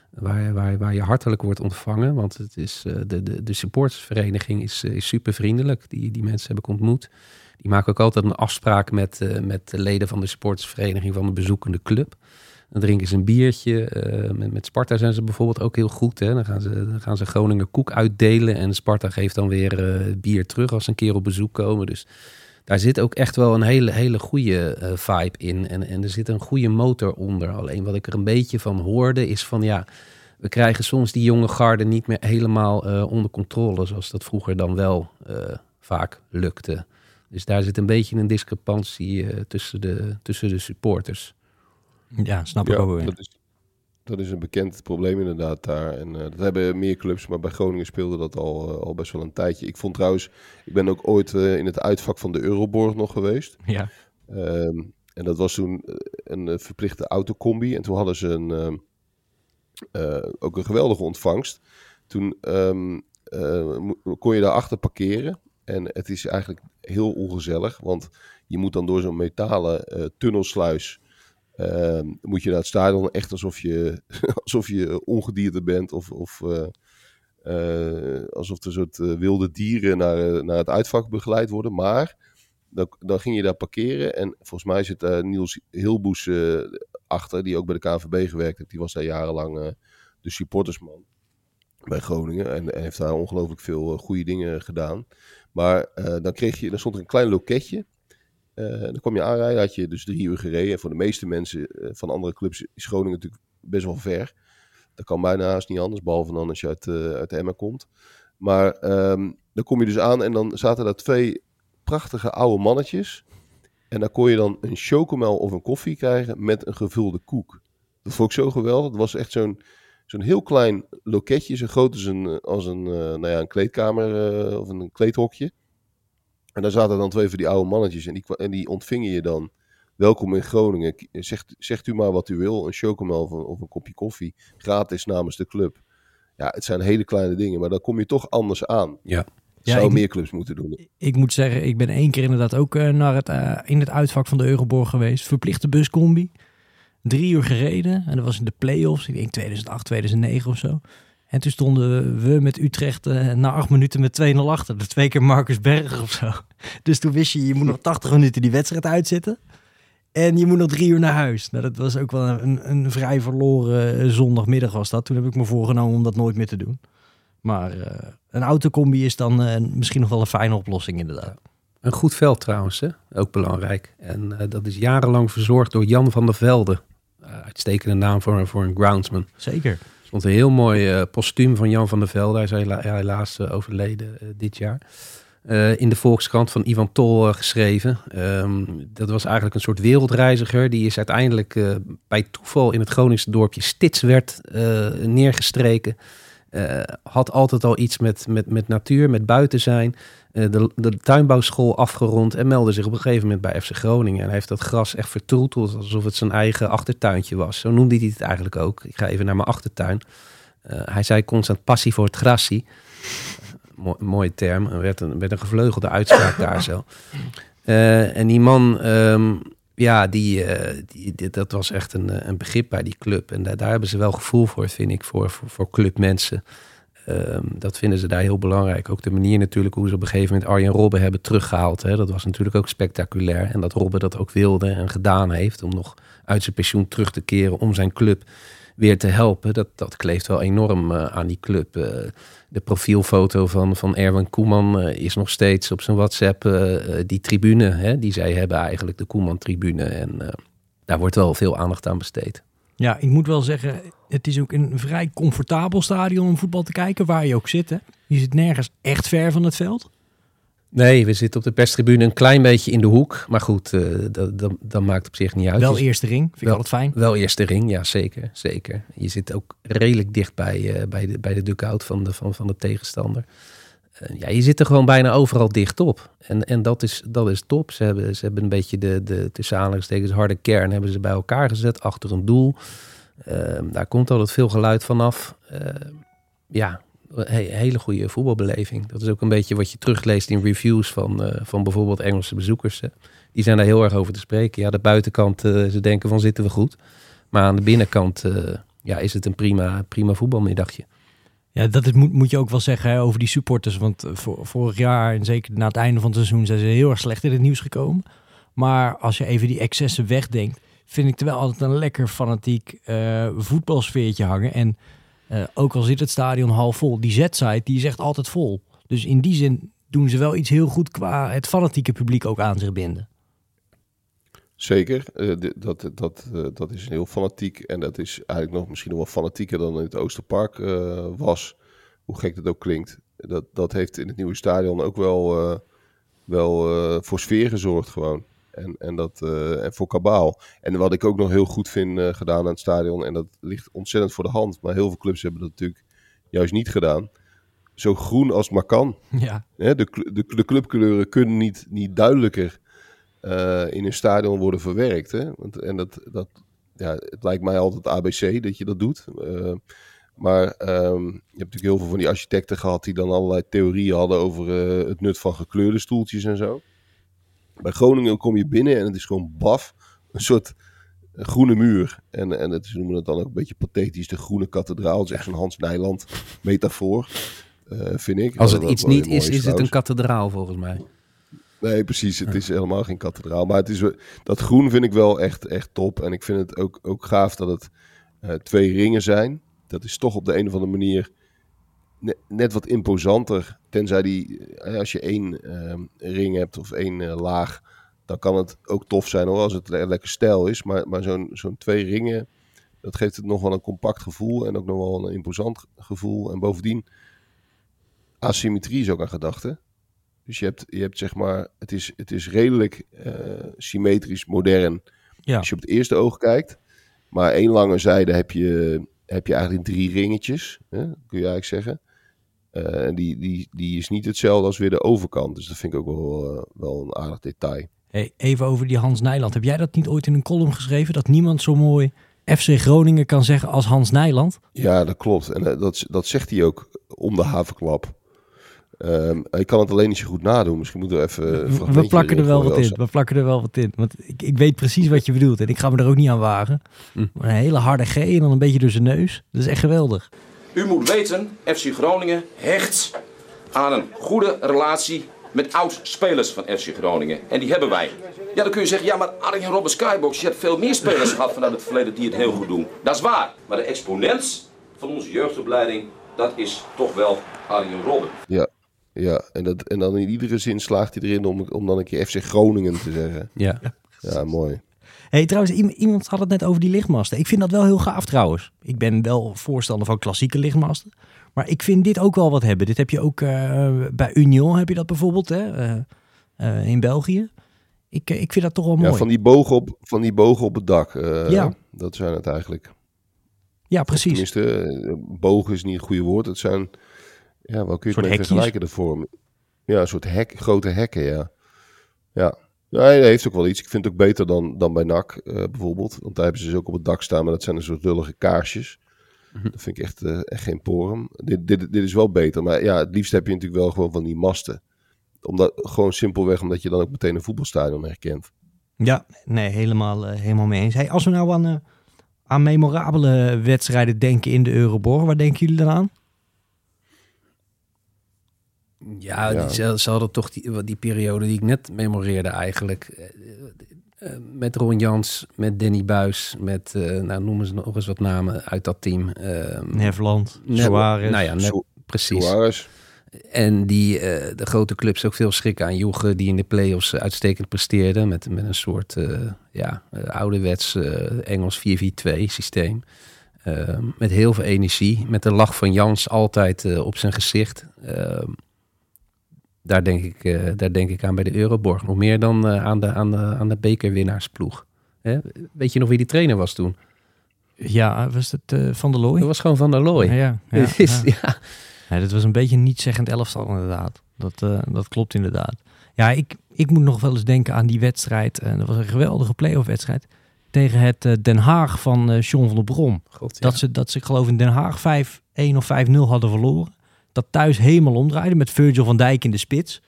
Waar, waar, waar je hartelijk wordt ontvangen. Want het is, eh, de, de, de supportersvereniging is, is super vriendelijk. Die, die mensen heb ik ontmoet. Die maken ook altijd een afspraak met, met de leden van de supportersvereniging van de bezoekende club. Dan drinken ze een biertje. Eh, met, met Sparta zijn ze bijvoorbeeld ook heel goed. Hè? Dan, gaan ze, dan gaan ze Groningen koek uitdelen. En Sparta geeft dan weer eh, bier terug als ze een keer op bezoek komen. Dus daar zit ook echt wel een hele, hele goede eh, vibe in. En, en er zit een goede motor onder. Alleen wat ik er een beetje van hoorde is van ja... We krijgen soms die jonge garde niet meer helemaal onder controle. Zoals dat vroeger dan wel vaak lukte. Dus daar zit een beetje een discrepantie tussen, de, tussen de supporters. Ja, snap ik ook wel. dat is, dat is een bekend probleem inderdaad daar. En eh, dat hebben meer clubs, maar bij Groningen speelde dat al, eh, al best wel een tijdje. Ik vond trouwens, ik ben ook ooit eh, in het uitvak van de Euroborg nog geweest. Ja. Ehm, en dat was toen een verplichte autocombi. En toen hadden ze een, ehm, eh, ook een geweldige ontvangst. Toen ehm, eh, kon je daarachter parkeren. En het is eigenlijk heel ongezellig, want je moet dan door zo'n metalen tunnelsluis. Ehm, moet je naar het stadion echt alsof je, alsof je ongedierte bent of, of eh, eh, alsof er soort eh, wilde dieren naar, naar het uitvak begeleid worden. Maar dan, dan ging je daar parkeren en volgens mij zit daar Niels Hilboes achter, die ook bij de KNVB gewerkt heeft. Die was daar jarenlang de supportersman bij Groningen en, en heeft daar ongelooflijk veel goede dingen gedaan. Maar dan kreeg je, dan stond er een klein loketje. Eh, dan kwam je aanrijden, had je dus drie uur gereden. En voor de meeste mensen eh, van andere clubs is Groningen natuurlijk best wel ver. Dat kan bijna niet anders, behalve dan als je uit, eh uit komt. Maar ehm, dan kom je dus aan en dan zaten daar twee prachtige oude mannetjes. En dan kon je dan een chocomel of een koffie krijgen met een gevulde koek. Dat vond ik zo geweldig. Het was echt zo'n zo'n heel klein loketje, zo groot als een, als een, nou ja, een kleedkamer of een kleedhokje. En daar zaten dan twee van die oude mannetjes en die, en die ontvingen je dan. Welkom in Groningen. Zegt, zegt u maar wat u wil. Een chocomel of een, of een kopje koffie. Gratis namens de club. Ja, het zijn hele kleine dingen, maar dan kom je toch anders aan. Ja. Ja, Zou ik- meer clubs moeten doen. Ik moet zeggen, ik ben één keer inderdaad ook eh, naar het, eh, in het uitvak van de Euroborg geweest. Verplichte buscombi. Drie uur gereden. En dat was in de play-offs. Ik denk 2008, 2009 of zo. En toen stonden we met Utrecht eh, na acht minuten met 2-0 achter. De twee keer Marcus Berger of zo. Dus toen wist je, je moet nog 80 minuten die wedstrijd uitzitten. En je moet nog drie uur naar huis. Nou, dat was ook wel een, een vrij verloren eh, zondagmiddag was dat. Toen heb ik me voorgenomen om dat nooit meer te doen. Maar eh, een autocombi is dan misschien nog wel een fijne oplossing inderdaad. Een goed veld trouwens, hè? ook belangrijk. En dat is jarenlang verzorgd door Jan van der Velde. Uitstekende naam voor, een- voor een groundsman. Zeker. Stond een heel mooi eh, postuum van Jan van der Velde. Hij is hela- helaas eh, overleden eh, dit jaar. In de Volkskrant van Ivan Tol geschreven. Ehm, dat was eigenlijk een soort wereldreiziger. Die is uiteindelijk bij toeval in het Groningse dorpje Stitswerd eh neergestreken. Had altijd al iets met, met, met natuur, met buiten zijn. Eh, de, de tuinbouwschool afgerond en meldde zich op een gegeven moment bij FC Groningen. En hij heeft dat gras echt vertroeteld alsof het zijn eigen achtertuintje was. Zo noemde hij het eigenlijk ook. Ik ga even naar mijn achtertuin. Eh, hij zei constant passie voor het grassie. Mo- mooie term. Er werd een, werd een gevleugelde uitspraak daar zo. Eh, en die man, ehm, ja, die, eh, die, dat was echt een, eh, een begrip bij die club. En daar, hebben ze wel gevoel voor, vind ik, voor, voor clubmensen. Ehm, dat vinden ze daar heel belangrijk. Ook de manier natuurlijk hoe ze op een gegeven moment Arjen Robben hebben teruggehaald. Hè. Dat was natuurlijk ook spectaculair. En dat Robben dat ook wilde en gedaan heeft om nog uit zijn pensioen terug te keren om zijn club weer te helpen. Dat, dat kleeft wel enorm eh, aan die club. Eh, de profielfoto van, van Erwin Koeman eh, is nog steeds op zijn WhatsApp die tribune hè, die zij hebben eigenlijk, de Koeman-tribune. En daar wordt wel veel aandacht aan besteed. Ja, ik moet wel zeggen, het is ook een vrij comfortabel stadion om voetbal te kijken, waar je ook zit. Hè. Je zit nergens echt ver van het veld. Nee, we zitten op de perstribune een klein beetje in de hoek. Maar goed, eh, dat, dat, dat maakt op zich niet uit. Wel Je- eerste ring, vind ik altijd fijn. Wel eerste ring, ja zeker, zeker. Je zit ook redelijk dicht bij, eh, bij, de, bij de dugout van de, van, van de tegenstander. Eh, ja, je zit er gewoon bijna overal dicht op. En, en dat, is, dat is top. Ze hebben, ze hebben een beetje de, de tussen aanhalingstekens harde kern hebben ze bij elkaar gezet achter een doel. Eh, daar komt altijd veel geluid vanaf. Eh ja, he- hele goede voetbalbeleving. Dat is ook een beetje wat je terugleest in reviews van, eh, van bijvoorbeeld Engelse bezoekers. Die zijn daar heel erg over te spreken. Ja, de buitenkant, eh, ze denken van zitten we goed. Maar aan de binnenkant ja, is het een prima, prima voetbalmiddagje. Ja, dat is, moet, moet je ook wel zeggen over die supporters. Want eh, vor- vorig jaar en zeker na het einde van het seizoen zijn ze heel erg slecht in het nieuws gekomen. Maar als je even die excessen wegdenkt, vind ik er wel altijd een lekker fanatiek eh, voetbalsfeertje hangen. En eh, ook al zit het stadion half vol, die Z-site die is echt altijd vol. Dus in die zin doen ze wel iets heel goed qua het fanatieke publiek ook aan zich binden. Zeker, eh, dat, dat, eh, dat is heel fanatiek. En dat is eigenlijk nog misschien nog wel fanatieker dan in het Oosterpark eh, was. Hoe gek dat ook klinkt. Dat, dat heeft in het nieuwe stadion ook wel, wel voor sfeer gezorgd gewoon. En, en, dat, en voor kabaal. En wat ik ook nog heel goed vind gedaan aan het stadion. En dat ligt ontzettend voor de hand. Maar heel veel clubs hebben dat natuurlijk juist niet gedaan. Zo groen als maar kan. Ja, Hè, de, de, de clubkleuren kunnen niet, niet duidelijker eh, in een stadion worden verwerkt. Hè? Want, en dat, dat, ja, het lijkt mij altijd ABC dat je dat doet. Eh, maar ehm, je hebt natuurlijk heel veel van die architecten gehad die dan allerlei theorieën hadden over eh, het nut van gekleurde stoeltjes en zo. Bij Groningen kom je binnen en het is gewoon baf. Een soort groene muur. En, en het, ze noemen het dan ook een beetje pathetisch de groene kathedraal. Het is echt zo'n Hans Nijland metafoor, vind ik. Als het iets niet is, is het een kathedraal volgens mij. Nee, precies. Het is helemaal geen kathedraal. Maar het is, dat groen vind ik wel echt, echt top. En ik vind het ook, ook gaaf dat het eh, twee ringen zijn. Dat is toch op de een of andere manier ne- net wat imposanter. Tenzij die, eh, als je één ehm, ring hebt of één eh, laag, dan kan het ook tof zijn hoor, als het le- lekker stijl is. Maar, maar zo'n zo'n twee ringen, dat geeft het nog wel een compact gevoel en ook nog wel een imposant gevoel. En bovendien, asymmetrie is ook aan gedachte. Dus je hebt, je hebt zeg maar, het is, het is redelijk eh, symmetrisch, modern. Ja. Als je op het eerste oog kijkt. Maar één lange zijde heb je, heb je eigenlijk drie ringetjes, hè, kun je eigenlijk zeggen. Eh, en die, die, die is niet hetzelfde als weer de overkant. Dus dat vind ik ook wel, eh, wel een aardig detail. Hey, even over die Hans Nijland. Heb jij dat niet ooit in een column geschreven? Dat niemand zo mooi FC Groningen kan zeggen als Hans Nijland? Ja, dat klopt. En dat, dat zegt hij ook om de havenklap. Ehm ik kan het alleen niet zo goed nadoen. Misschien moeten we even. een We plakken er wel wat in. We plakken er wel wat in. Want ik, ik weet precies wat je bedoelt. En ik ga me er ook niet aan wagen. Hm. Maar een hele harde G en dan een beetje door zijn neus. Dat is echt geweldig. U moet weten, FC Groningen hecht aan een goede relatie met oud-spelers van FC Groningen. En die hebben wij. Ja, dan kun je zeggen, ja, maar Arjen Robben Skybox, je hebt veel meer spelers gehad vanuit het verleden die het heel goed doen. Dat is waar. Maar de exponent van onze jeugdopleiding, dat is toch wel Arjen Robben. Ja, ja. En, dat, en dan in iedere zin slaagt hij erin om, om dan een keer FC Groningen te zeggen. Ja. Ja, mooi. hey, trouwens, iem- iemand had het net over die lichtmasten. Ik vind dat wel heel gaaf trouwens. Ik ben wel voorstander van klassieke lichtmasten. Maar ik vind dit ook wel wat hebben. Dit heb je ook eh, bij Union, heb je dat bijvoorbeeld, hè? eh, eh, in België. Ik, ik vind dat toch wel mooi. Ja, van die bogen op, van die bogen op het dak. eh, Ja. Dat zijn het eigenlijk. ja, precies. Tenminste, bogen is niet het goede woord. Het zijn, ja, wat kun je Soort het mee vergelijken de vorm? Ja, een soort hek, grote hekken, ja. Ja. Nee, dat heeft ook wel iets. Ik vind het ook beter dan, dan bij NAC eh, bijvoorbeeld. Want daar hebben ze ze ook op het dak staan, maar dat zijn een soort lullige kaarsjes. Dat vind ik echt, eh, echt geen porum. Dit, dit, dit is wel beter. Maar ja, het liefst heb je natuurlijk wel gewoon van die masten. Omdat, gewoon simpelweg omdat je dan ook meteen een voetbalstadion herkent. Ja, nee, helemaal, eh, helemaal mee eens. Hey, als we nou aan, aan memorabele wedstrijden denken in de Euroborg, waar denken jullie dan aan? Ja, Ja. Die, ze, ze hadden toch die, die periode die ik net memoreerde eigenlijk. Eh, eh, met Ron Jans, met Danny Buis, met, eh, nou noemen ze nog eens wat namen uit dat team. Eh, Net- Suarez. Nou ja, net, Su- precies. Suarez. En die eh, de grote clubs ook veel schrik aan joegen die in de play-offs eh, uitstekend presteerden. Met, met een soort eh, ja, eh, ouderwets eh, Engels 4-4-2 systeem. Eh, met heel veel energie. Met de lach van Jans altijd eh, op zijn gezicht. Eh, daar, denk ik, eh, daar denk ik aan bij de Euroborg. Nog meer dan eh, aan, de, aan, de, aan de bekerwinnaarsploeg. Hè? Weet je nog wie die trainer was toen? Ja, was het eh, Van der Looy? Dat was gewoon Van der Looy. Ja, ja, ja, Het dat was een beetje een niet-zeggend elftal inderdaad. Dat, dat klopt inderdaad. Ja, ik, ik moet nog wel eens denken aan die wedstrijd. dat was een geweldige play-off wedstrijd. Tegen het Den Haag van John van der Brom. God, ja. Dat, ze, dat ze, ik geloof in Den Haag 5-1 of 5-0 hadden verloren. Dat thuis helemaal omdraaide met Virgil van Dijk in de spits.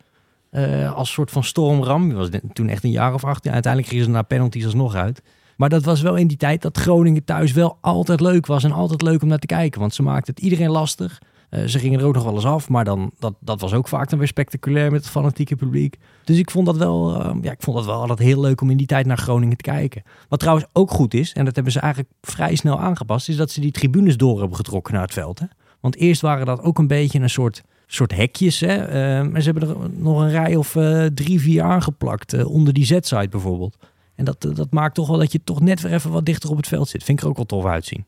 Eh, als soort van stormram. Die was toen echt een jaar of acht. Ja, uiteindelijk gingen ze naar penalties alsnog uit. Maar dat was wel in die tijd dat Groningen thuis wel altijd leuk was. En altijd leuk om naar te kijken. Want ze maakten het iedereen lastig. Eh, ze gingen er ook nog wel eens af, maar dan, dat, dat was ook vaak dan weer spectaculair met het fanatieke publiek. Dus ik vond dat wel, eh, ja, ik vond dat wel altijd heel leuk om in die tijd naar Groningen te kijken. Wat trouwens ook goed is, en dat hebben ze eigenlijk vrij snel aangepast, is dat ze die tribunes door hebben getrokken naar het veld. Hè? Want eerst waren dat ook een beetje een soort, soort hekjes. Hè? Uh, maar ze hebben er nog een rij of uh, drie, vier aangeplakt. Uh, onder die Z-site bijvoorbeeld. En dat, dat maakt toch wel dat je toch net weer even wat dichter op het veld zit. Vind ik er ook wel tof uitzien.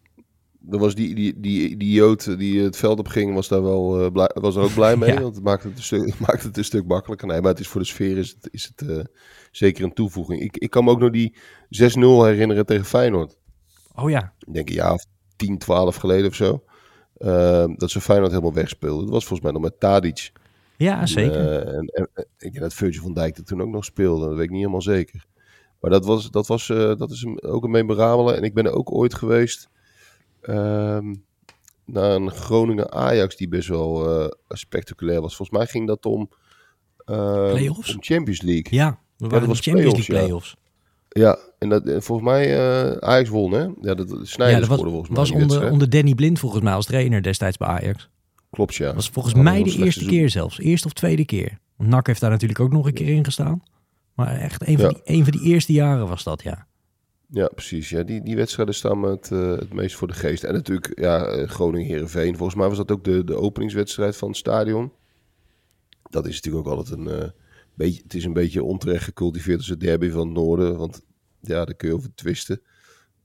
Er was die, die, die, die Jood die het veld op ging, was daar wel blij, was er ook blij mee. ja. Want het maakt het, een stuk, maakt het een stuk makkelijker. Nee, maar het is voor de sfeer is het, is het zeker een toevoeging. Ik, ik kan me ook nog die 6-0 herinneren tegen Feyenoord. Oh ja. Ik denk een jaar of 10, 12 geleden of zo. Uh, dat ze Feyenoord helemaal wegspeelden. Dat was volgens mij nog met Tadic. Ja, zeker. Uh, en, en, ik denk dat Virgil van Dijk er toen ook nog speelde. Dat weet ik niet helemaal zeker. Maar dat, was, dat, was, uh, dat is ook een memorabele. En ik ben er ook ooit geweest ehm, naar een Groningen-Ajax die best wel uh, spectaculair was. Volgens mij ging dat om, playoffs? om Champions League. Ja, we waren ja, dat was Champions League playoffs. Ja, en dat, volgens mij uh, Ajax won, hè? Ja, dat Sneijder ja, dat was, volgens mij. was onder, onder Danny Blind volgens mij als trainer destijds bij Ajax. Klopt, ja. Dat was volgens mij de eerste seizoen. keer zelfs. Eerste of tweede keer. NAC heeft daar natuurlijk ook nog een keer in gestaan. Maar echt een van, ja. die, een van die eerste jaren was dat, ja. Ja, precies. Ja, die, die wedstrijden staan me het, uh, het meest voor de geest. En natuurlijk, ja, Groningen-Herenveen. Volgens mij was dat ook de, de openingswedstrijd van het stadion. Dat is natuurlijk ook altijd een... Uh, beetje, het is een beetje onterecht gecultiveerd als het derby van het noorden. Want ja, daar kun je over twisten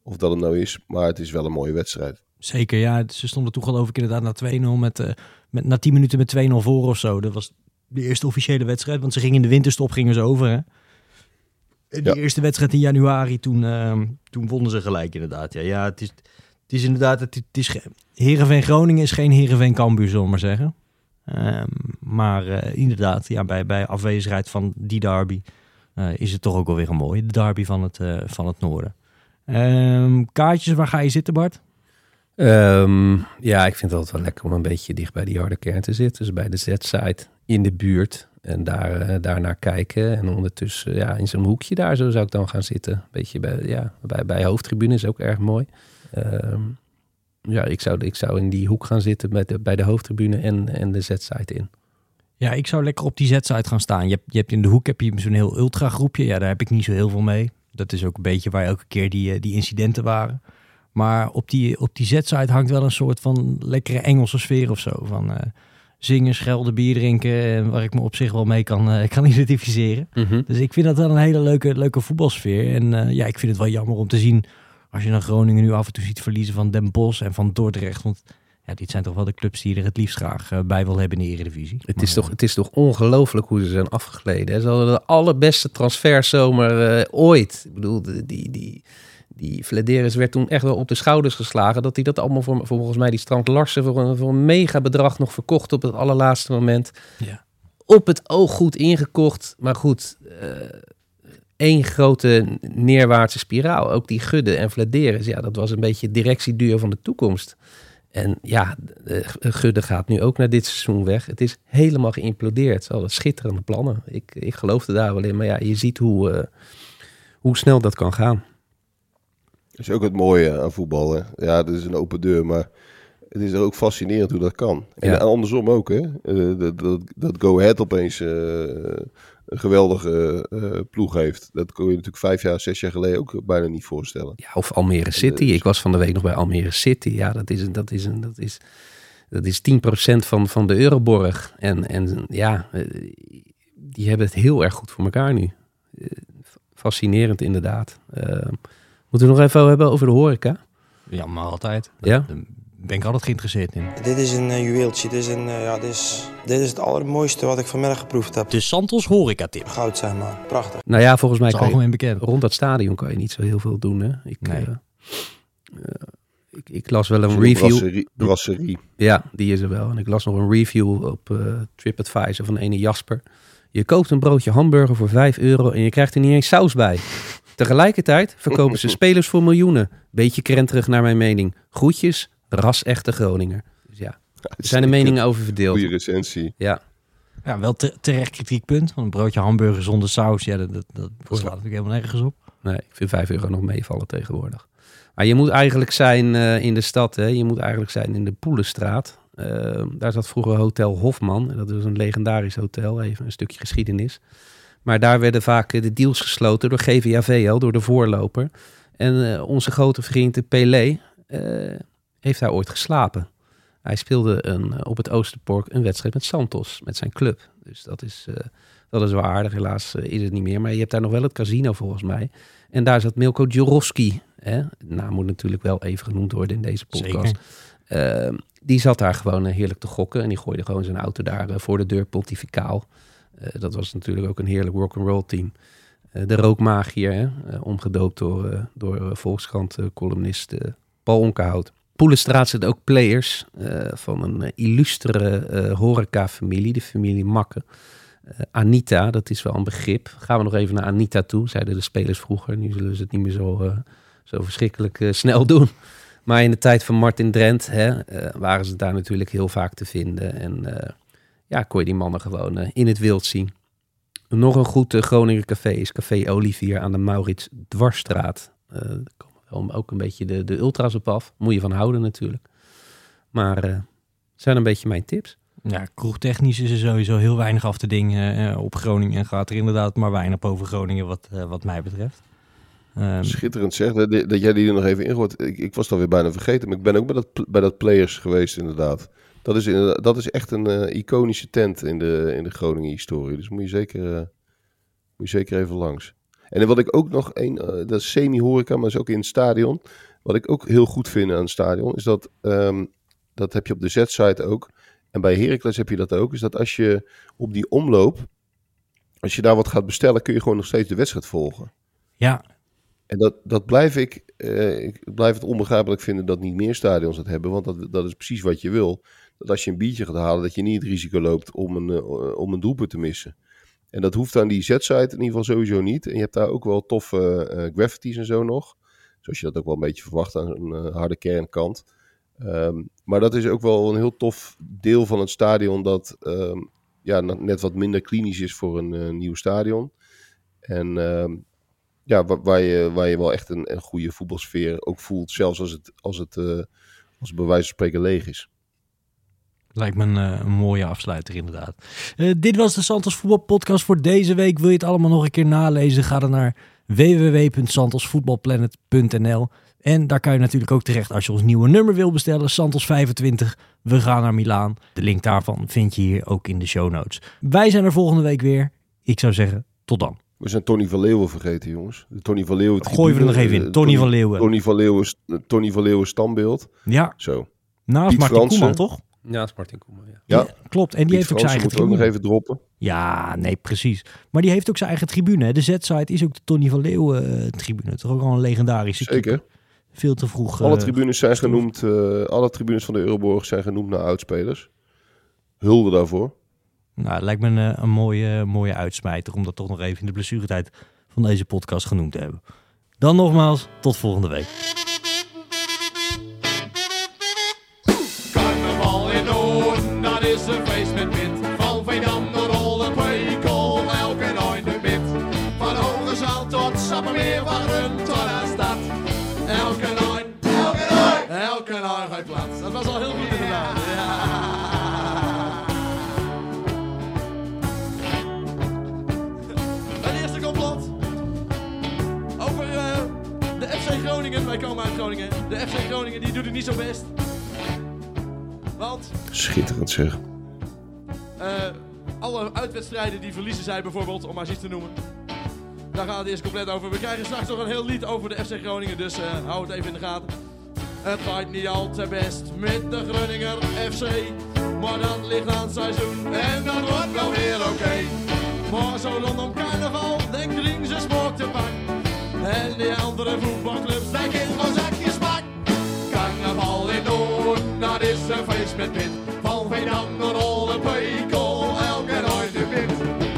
of dat het nou is. Maar het is wel een mooie wedstrijd. Zeker, ja. Ze stonden toen geloof ik inderdaad na 2-0 met, uh, met na 10 minuten met 2-0 voor of zo. Dat was de eerste officiële wedstrijd. Want ze gingen in de winterstop gingen ze over, hè? De ja. eerste wedstrijd in januari, toen, uh, toen wonnen ze gelijk inderdaad. Ja, ja het, is, het is inderdaad... Het, het is, Heerenveen Groningen is geen Heerenveen Cambuur, zullen we maar zeggen. Um, maar uh, inderdaad, ja, bij, bij afwezigheid van die derby... Uh, is het toch ook alweer een mooie. De derby van het, uh, van het noorden. Um, kaartjes, waar ga je zitten Bart? Um, ja, ik vind het altijd wel lekker om een beetje dicht bij die harde kern te zitten. Dus bij de Z-site in de buurt. En daar, uh, daar naar kijken. En ondertussen ja, in zo'n hoekje daar zo zou ik dan gaan zitten. Beetje bij, ja, bij, bij hoofdtribune is ook erg mooi. Um, ja, ik zou, ik zou in die hoek gaan zitten met de, bij de hoofdtribune en, en de Z-site in. Ja, ik zou lekker op die Z-site gaan staan. Je hebt, je hebt in de hoek heb je zo'n heel ultra groepje. Ja, daar heb ik niet zo heel veel mee. Dat is ook een beetje waar elke keer die, die incidenten waren. Maar op die, op die Z-site hangt wel een soort van lekkere Engelse sfeer of zo. Van uh, zingen, schelden, bier drinken. En waar ik me op zich wel mee kan, uh, kan identificeren. Mm -hmm. Dus ik vind dat wel een hele leuke, leuke voetbalsfeer. En uh, ja, ik vind het wel jammer om te zien... als je dan Groningen nu af en toe ziet verliezen van Den Bosch en van Dordrecht. Want ja, dit zijn toch wel de clubs die er het liefst graag uh, bij wil hebben in de Eredivisie. Het is, toch, het is toch ongelooflijk hoe ze zijn afgegleden. Hè? Ze hadden de allerbeste transferzomer uh, ooit. Ik bedoel, die, die, die, Flederis werd toen echt wel op de schouders geslagen. Dat hij dat allemaal voor, volgens mij die Strand Larsen voor een, voor een mega bedrag nog verkocht op het allerlaatste moment. Ja. Op het oog goed ingekocht. Maar goed, uh, één grote neerwaartse spiraal. Ook die Gudde en Flederis. Ja, dat was een beetje directieduur van de toekomst. En ja, Gudde gaat nu ook naar dit seizoen weg. Het is helemaal geïmplodeerd. Hadden schitterende plannen. Ik, ik geloofde daar wel in. Maar ja, je ziet hoe, uh, hoe snel dat kan gaan. Dat is ook het mooie aan voetbal. Hè? Ja, het is een open deur, maar het is ook fascinerend hoe dat kan. En ja. andersom ook, hè. Uh, dat, dat, dat Go Ahead opeens uh, een geweldige uh, ploeg heeft. Dat kon je natuurlijk vijf jaar, zes jaar geleden ook bijna niet voorstellen. Ja, of Almere City. Ik was van de week nog bij Almere City. Ja, dat is, dat is, een, dat is, dat is 10% van, van de Euroborg. En, en ja, die hebben het heel erg goed voor elkaar nu. Fascinerend inderdaad. Moeten we nog even hebben over de horeca? Ja, maar altijd. Ja? Ben ik altijd geïnteresseerd in. Dit is een uh, juweeltje. Dit is, een, uh, ja, dit, is, dit is het allermooiste wat ik vanmiddag geproefd heb. De Santos horeca tip. Goud zijn maar. Prachtig. Nou ja, volgens mij Dat is kan je, algemeen bekend. rond dat stadion kan je niet zo heel veel doen. Hè? Ik, Nee. eh, eh, ik, ik las wel een review. brasserie- Brasserie. Ja, die is er wel. En ik las nog een review op eh, TripAdvisor van ene Jasper. Je koopt een broodje hamburger voor 5 euro en je krijgt er niet eens saus bij. Tegelijkertijd verkopen ze spelers voor miljoenen. Beetje krenterig naar mijn mening. Groetjes, ras-echte Groninger. Dus ja, er zijn de meningen over verdeeld. Goede recensie. Ja, Ja, wel te- terecht kritiekpunt. Want een broodje hamburger zonder saus, ja, dat, dat, dat, slaat natuurlijk helemaal nergens op. nee, ik vind 5 euro nog meevallen tegenwoordig. Maar je moet eigenlijk zijn eh, in de stad, hè? je moet eigenlijk zijn in de Poelenstraat. Uh, daar zat vroeger Hotel Hofman. Dat is een legendarisch hotel, even een stukje geschiedenis. Maar daar werden vaak de deals gesloten door GVAVL, door de voorloper. En uh, onze grote vriend Pelé uh, heeft daar ooit geslapen. Hij speelde een, op het Oosterpark een wedstrijd met Santos, met zijn club. Dus dat is, uh, dat is wel aardig. Helaas is het niet meer. Maar je hebt daar nog wel het casino volgens mij. En daar zat Milko Djorowski. Hè? Naam moet natuurlijk wel even genoemd worden in deze podcast. Uh, die zat daar gewoon heerlijk te gokken. En die gooide gewoon zijn auto daar voor de deur pontificaal. Uh, dat was natuurlijk ook een heerlijk rock'n'roll team. Uh, de rookmagier, hè? omgedoopt door, door Volkskrant-columnist Paul Onkenhout. Poelenstraat zitten ook players van een illustere horeca-familie, de familie Makke. Anita, dat is wel een begrip. Gaan we nog even naar Anita toe, zeiden de spelers vroeger. Nu zullen ze het niet meer zo, zo verschrikkelijk snel doen. Maar in de tijd van Martin Drent hè, waren ze daar natuurlijk heel vaak te vinden. En ja, kon je die mannen gewoon uh, in het wild zien. Nog een goed uh, Groninger café is Café Olivier aan de Maurits Dwarsstraat. Uh, komen ook een beetje de, de ultras op af. Moet je van houden natuurlijk. Maar zijn een beetje mijn tips. Ja, kroegtechnisch is er sowieso heel weinig af te dingen op Groningen. En gaat er inderdaad maar weinig over Groningen wat, wat mij betreft. Um, Schitterend zeg, dat, dat jij die er nog even ingooit. Ik, ik was het alweer bijna vergeten, maar ik ben ook bij dat, bij dat Players geweest inderdaad. Dat is, dat is echt een uh, iconische tent in de, in de Groningen-historie. Dus moet je, zeker, uh, moet je zeker even langs. En wat ik ook nog, een, uh, dat is semi-horeca, maar is ook in het stadion. Wat ik ook heel goed vind aan het stadion, is dat, um, dat heb je op de Z-site ook. En bij Heracles heb je dat ook. Is dat als je op die omloop, als je daar wat gaat bestellen, kun je gewoon nog steeds de wedstrijd volgen. Ja. En dat, dat blijf ik, ik blijf het onbegrijpelijk vinden dat niet meer stadions dat hebben. Want dat, dat is precies wat je wil dat als je een biertje gaat halen, dat je niet het risico loopt om een, uh, om een doelpunt te missen. En dat hoeft aan die Z-site in ieder geval sowieso niet. En je hebt daar ook wel toffe uh, graffitis en zo nog. Zoals je dat ook wel een beetje verwacht aan een uh, harde kernkant. Um, maar dat is ook wel een heel tof deel van het stadion dat um, ja, net wat minder klinisch is voor een nieuw stadion. En um, ja, waar, waar, je, waar je wel echt een, een goede voetbalsfeer ook voelt, zelfs als het, als het als bij wijze van spreken leeg is. Lijkt me een, een, mooie afsluiter inderdaad. Uh, dit was de Santos Voetbalpodcast voor deze week. Wil je het allemaal nog een keer nalezen? Ga dan naar www.santosvoetbalplanet.nl En daar kan je natuurlijk ook terecht als je ons nieuwe nummer wil bestellen. Santos 25. We gaan naar Milaan. De link daarvan vind je hier ook in de show notes. Wij zijn er volgende week weer. Ik zou zeggen, tot dan. We zijn Tony van Leeuwen vergeten, jongens. De Tony van Leeuwen. Gooi we er nog even in. Tony, Tony van Leeuwen. Tony van Leeuwen, Tony van Leeuwen standbeeld. Ja. Zo. Naast Martin Koeman, toch? Ja, Martin Koeman, ja. ja. klopt. En die Piet heeft ook zijn eigen tribune. ook nog even droppen. Ja, nee, precies. Maar die heeft ook zijn eigen tribune. Hè. De Z-site is ook de Tony van Leeuwen uh, tribune. Toch ook al een legendarische Zeker. Veel te vroeg. Alle uh, tribunes zijn genoemd, uh, alle tribunes van de Euroborg zijn genoemd naar oudspelers. Hulde daarvoor. Nou, het lijkt me een, een mooie, mooie uitsmijter om dat toch nog even in de blessuretijd van deze podcast genoemd te hebben. Dan nogmaals, tot volgende week. Uit Groningen. De FC Groningen die doet het niet zo best. Want Schitterend zeg. uh, alle uitwedstrijden die verliezen zij bijvoorbeeld, om maar iets te noemen. Daar gaat het eerst compleet over. We krijgen straks nog een heel lied over de FC Groningen, dus uh, hou het even in de gaten. Het gaat niet al te best met de Groninger FC. Maar dat ligt aan het seizoen en dat wordt wel weer oké. Okay. Maar zo rondom carnaval, denk En die andere voetbalclubs denken gewoon zakjes pak. Carnaval in Noord, dat is een feest met wit. Van Veendam naar Rolle Pekel, elke nooit de wit.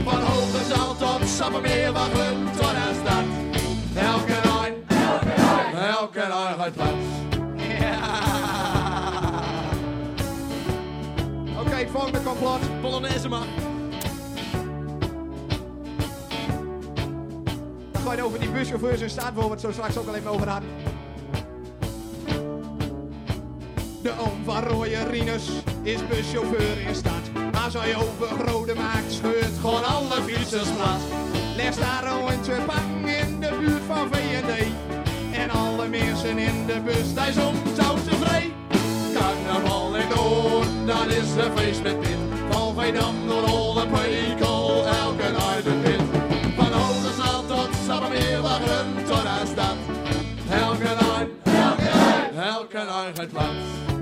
Van Hogezaal tot Sappemeer, wachten tot aan stad. Elke nooit, elke nooit, elke nooit uit plaats. Oké, okay, volgende complot, Polonaise mag. Dan je over die buschauffeurs en staat waar we het zo straks ook al even over. De oom van Rinus is buschauffeur in stad. Maar als je over Rode maakt, scheurt gewoon alle fietsers plat. Leg daar een pang in de buurt van V&D. En alle mensen in de bus, daar soms zo tevreden. Carnaval in Noord, dat is een feest met Pit. Van Veendam euren Platz.